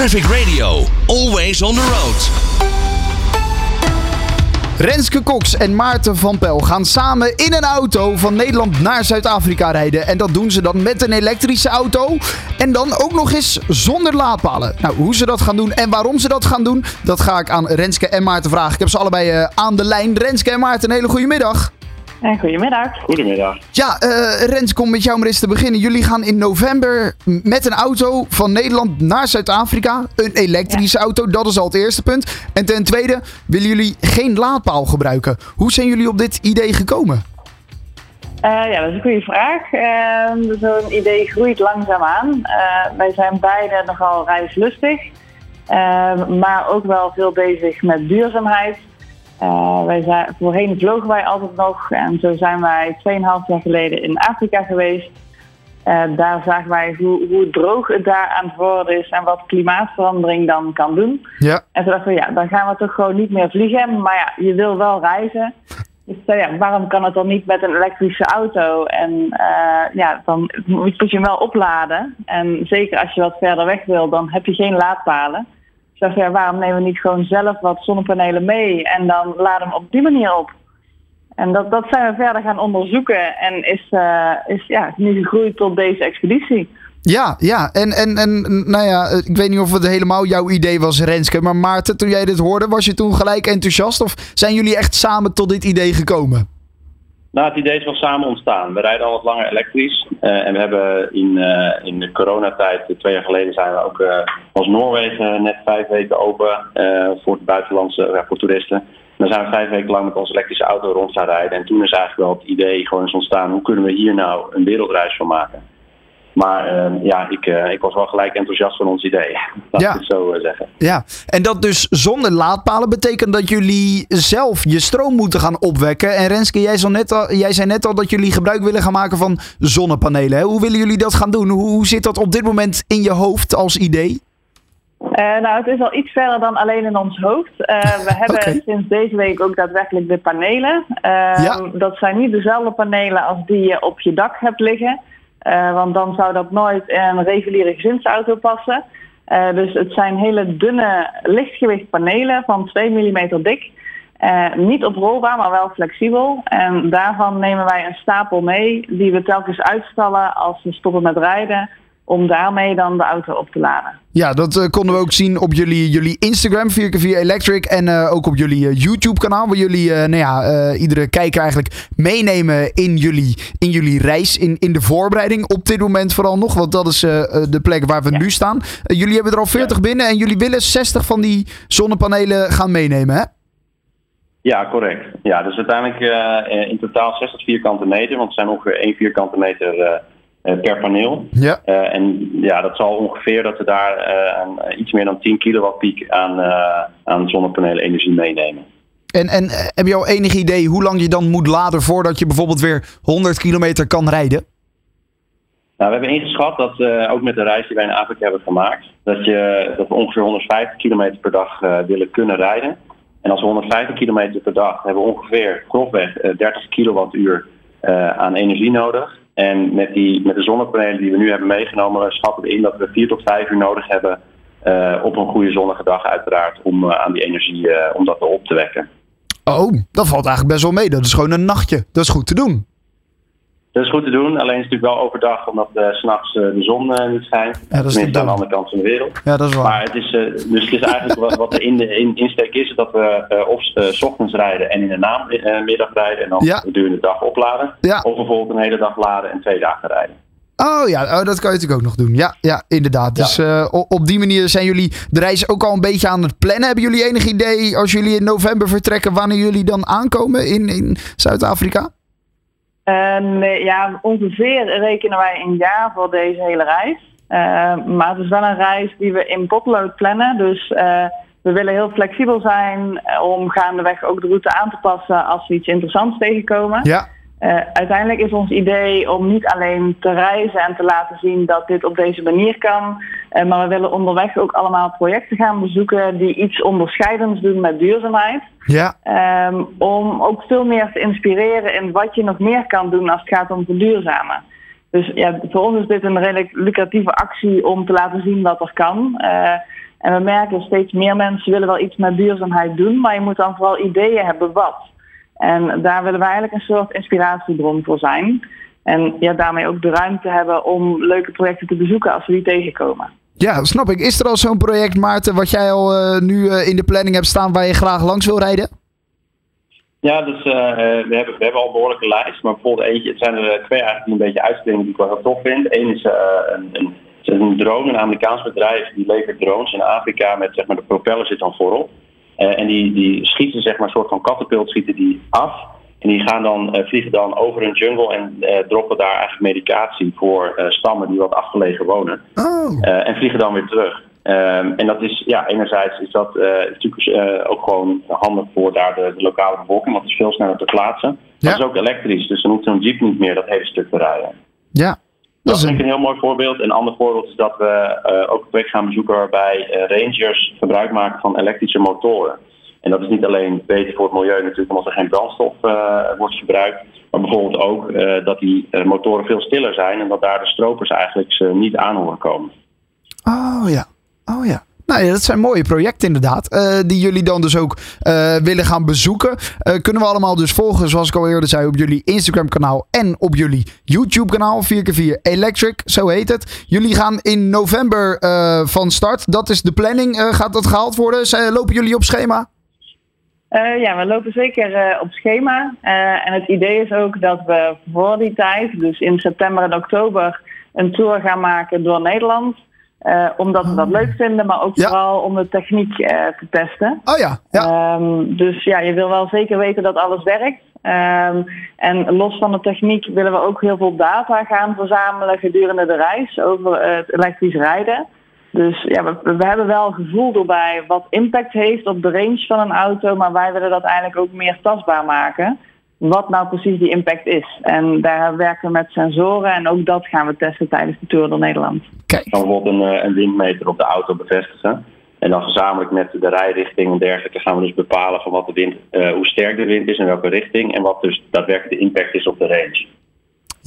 Traffic Radio, always on the road. Renske Cox en Maarten van Pel gaan samen in een auto van Nederland naar Zuid-Afrika rijden. En dat doen ze dan met een elektrische auto. En dan ook nog eens zonder laadpalen. Nou, hoe ze dat gaan doen en waarom ze dat gaan doen, dat ga ik aan Renske en Maarten vragen. Ik heb ze allebei eh, aan de lijn. Renske en Maarten, een hele goede middag. En goedemiddag. Goedemiddag. Ja, eh Rens, kom met jou maar eens te beginnen. Jullie gaan in november met een auto van Nederland naar Zuid-Afrika. Een elektrische auto, dat is al het eerste punt. En ten tweede willen jullie geen laadpaal gebruiken. Hoe zijn jullie op dit idee gekomen? Eh, ja, dat is een goede vraag. Uh, Zo'n idee groeit langzaamaan. Uh, wij zijn beide nogal reislustig, uh, maar ook wel veel bezig met duurzaamheid. Uh, wij zijn, voorheen vlogen wij altijd nog en zo zijn wij 2,5 jaar geleden in Afrika geweest. Uh, daar zagen wij hoe, hoe, droog het daar aan het worden is en wat klimaatverandering dan kan doen. Ja. En toen dachten we, ja, dan gaan we toch gewoon niet meer vliegen. Maar ja, je wil wel reizen. Dus uh, ja, waarom kan het dan niet met een elektrische auto? En uh, ja, dan moet je hem wel opladen. En zeker als je wat verder weg wil, dan heb je geen laadpalen. Dacht, ja, waarom nemen we niet gewoon zelf wat zonnepanelen mee en dan laden we op die manier op? En dat, dat zijn we verder gaan onderzoeken en is, uh, is ja, nu gegroeid tot deze expeditie. Ja, ja. En, en, en nou ja, ik weet niet of het helemaal jouw idee was, Renske. Maar Maarten, toen jij dit hoorde, was je toen gelijk enthousiast? Of zijn jullie echt samen tot dit idee gekomen? Nou, het idee is wel samen ontstaan. We rijden al wat langer elektrisch. Uh, en we hebben in, uh, in de coronatijd, twee jaar geleden, zijn we ook als Noorwegen net vijf weken open voor het buitenlandse, voor toeristen. En dan zijn we vijf weken lang met onze elektrische auto rond gaan rijden. En toen is eigenlijk wel het idee gewoon eens ontstaan, hoe kunnen we hier nou een wereldreis van maken? Maar uh, ja, ik, uh, ik was wel gelijk enthousiast van ons idee. Laat ja. ik het zo uh, zeggen. Ja, en dat dus zonder laadpalen betekent dat jullie zelf je stroom moeten gaan opwekken. En Renske, jij, net al, jij zei net al dat jullie gebruik willen gaan maken van zonnepanelen. Hè? Hoe willen jullie dat gaan doen? Hoe, hoe zit dat op dit moment in je hoofd als idee? Uh, nou, het is al iets verder dan alleen in ons hoofd. Uh, we hebben okay. sinds deze week ook daadwerkelijk de panelen. Uh, ja. Dat zijn niet dezelfde panelen als die je op je dak hebt liggen. Uh, want dan zou dat nooit in een reguliere gezinsauto passen. Uh, dus het zijn hele dunne, lichtgewicht panelen van 2 mm dik. Uh, niet oprolbaar, maar wel flexibel. En daarvan nemen wij een stapel mee die we telkens uitstallen als we stoppen met rijden. Om daarmee dan de auto op te laden. Ja, dat uh, konden we ook zien op jullie, jullie Instagram 4x4 Electric. En uh, ook op jullie uh, YouTube kanaal. Waar jullie nou ja, iedere kijker eigenlijk meenemen in jullie, in jullie reis. In, in de voorbereiding op dit moment vooral nog. Want dat is de plek waar we ja. nu staan. jullie hebben er al 40 ja. binnen. En jullie willen 60 van die zonnepanelen gaan meenemen hè? Ja, correct. Ja, dus uiteindelijk in totaal 60 vierkante meter. Want het zijn ongeveer 1 vierkante meter per paneel. Ja. Uh, en ja, dat zal ongeveer dat we daar uh, een, iets meer dan 10 kilowatt piek aan, uh, aan zonnepanelen energie meenemen. En, en heb je al enig idee hoe lang je dan moet laden voordat je bijvoorbeeld weer 100 kilometer kan rijden? Nou, we hebben ingeschat dat ook met de reis die wij in Afrika hebben gemaakt, dat, je, dat we ongeveer 150 kilometer per dag willen kunnen rijden. En als we 150 kilometer per dag hebben we ongeveer grofweg 30 kilowattuur aan energie nodig. En met, die, met de zonnepanelen die we nu hebben meegenomen, schatten we in dat we vier tot vijf uur nodig hebben uh, op een goede zonnige dag uiteraard om uh, aan die energie uh, om dat op te wekken. Oh, dat valt eigenlijk best wel mee. Dat is gewoon een nachtje. Dat is goed te doen. Dat is goed te doen, alleen is het natuurlijk wel overdag omdat uh, s'nachts uh, de zon uh, niet schijnt. Ja, dat is Tenminste aan de andere kant van de wereld. Ja, dat is waar. Maar het is, dus het is eigenlijk wat, wat er in de in, insteek is, dat we of s ochtends rijden en in de namiddag rijden en dan ja. gedurende de dag opladen. Ja. Of bijvoorbeeld een hele dag laden en twee dagen rijden. Oh ja, oh, dat kan je natuurlijk ook nog doen. Ja, ja inderdaad. Dus op die manier zijn jullie de reis ook al een beetje aan het plannen. Hebben jullie enig idee als jullie in november vertrekken wanneer jullie dan aankomen in, in Zuid-Afrika? Um, ja, ongeveer rekenen wij een jaar voor deze hele reis. Uh, maar het is wel een reis die we in potlood plannen. Dus uh, we willen heel flexibel zijn om gaandeweg ook de route aan te passen als we iets interessants tegenkomen. Ja. Uh, uiteindelijk is ons idee om niet alleen te reizen en te laten zien dat dit op deze manier kan. Uh, maar we willen onderweg ook allemaal projecten gaan bezoeken die iets onderscheidends doen met duurzaamheid. Ja. Um, om ook veel meer te inspireren in wat je nog meer kan doen als het gaat om verduurzamen. Dus ja, voor ons is dit een redelijk lucratieve actie om te laten zien wat er kan. Uh, En we merken steeds meer mensen willen wel iets met duurzaamheid doen, maar je moet dan vooral ideeën hebben wat. En daar willen we eigenlijk een soort inspiratiebron voor zijn. En ja, daarmee ook de ruimte hebben om leuke projecten te bezoeken als we die tegenkomen. Ja, snap ik. Is er al zo'n project, Maarten, wat jij al uh, nu uh, in de planning hebt staan waar je graag langs wil rijden? Ja, dus uh, we, hebben, we hebben al een behoorlijke lijst. Maar bijvoorbeeld eentje, het zijn er twee eigenlijk die een beetje uitspringen die ik wel heel tof vind. Eén is een, een, een drone, een Amerikaans bedrijf, die levert drones in Afrika met zeg maar de propeller zit dan voorop. En die, die schieten zeg maar een soort van katapult schieten die af. En die gaan dan, uh, vliegen dan over een jungle en uh, droppen daar eigenlijk medicatie voor uh, stammen die wat afgelegen wonen. Oh. en vliegen dan weer terug. Um, en dat is, ja, enerzijds is dat natuurlijk ook gewoon handig voor daar de, de, lokale bevolking, want het is veel sneller te plaatsen. Ja. Dat is ook elektrisch, dus dan hoeft zo'n jeep niet meer dat hele stuk te rijden. Ja. Dat, is een heel mooi voorbeeld. Een ander voorbeeld is dat we ook een project gaan bezoeken waarbij rangers gebruik maken van elektrische motoren. En dat is niet alleen beter voor het milieu natuurlijk omdat er geen brandstof uh, wordt verbruikt. Maar bijvoorbeeld ook dat die motoren veel stiller zijn en dat daar de stropers eigenlijk niet aan horen komen. Oh ja, oh ja. Nou ja, dat zijn mooie projecten inderdaad. Uh, die jullie dan dus ook uh, willen gaan bezoeken. Uh, kunnen we allemaal dus volgen, zoals ik al eerder zei, op jullie Instagram kanaal en op jullie YouTube kanaal. 4x4 Electric, zo heet het. Jullie gaan in november van start. Dat is de planning. gaat dat gehaald worden? Lopen jullie op schema? Ja, we lopen zeker op schema. En het idee is ook dat we voor die tijd, dus in september en oktober, een tour gaan maken door Nederland. Omdat we dat oh. leuk vinden, maar ook vooral om de techniek te testen. Oh ja. ja. Um, dus ja, je wil wel zeker weten dat alles werkt. Um, en los van de techniek willen we ook heel veel data gaan verzamelen gedurende de reis over het elektrisch rijden. Dus ja, we, we, hebben wel gevoel doorbij wat impact heeft op de range van een auto, maar wij willen dat eigenlijk ook meer tastbaar maken. Wat nou precies die impact is. En daar werken we met sensoren en ook dat gaan we testen tijdens de Tour door Nederland. Kijk. Dan bijvoorbeeld een, eh, een windmeter op de auto bevestigen. En dan gezamenlijk met de rijrichting en dergelijke gaan we dus bepalen van wat de wind, uh, hoe sterk de wind is en welke richting. En wat dus daadwerkelijk de impact is op de range.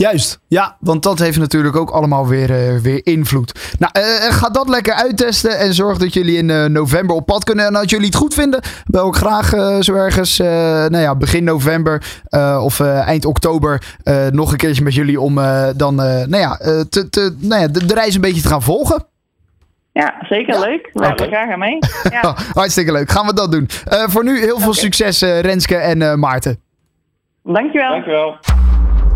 Juist, ja, want dat heeft natuurlijk ook allemaal weer, uh, weer invloed. Nou, uh, ga dat lekker uittesten en zorg dat jullie in uh, november op pad kunnen. En als jullie het goed vinden, bel ik graag zo ergens, nou ja, begin november of eind oktober nog een keertje met jullie om dan, nou ja, te, te, nou ja de, de, reis een beetje te gaan volgen. Ja, zeker ja? leuk. We okay. graag aan mee. Ja. Hartstikke leuk. Gaan we dat doen. voor nu heel veel okay. succes Renske en Maarten. Dankjewel. Dankjewel.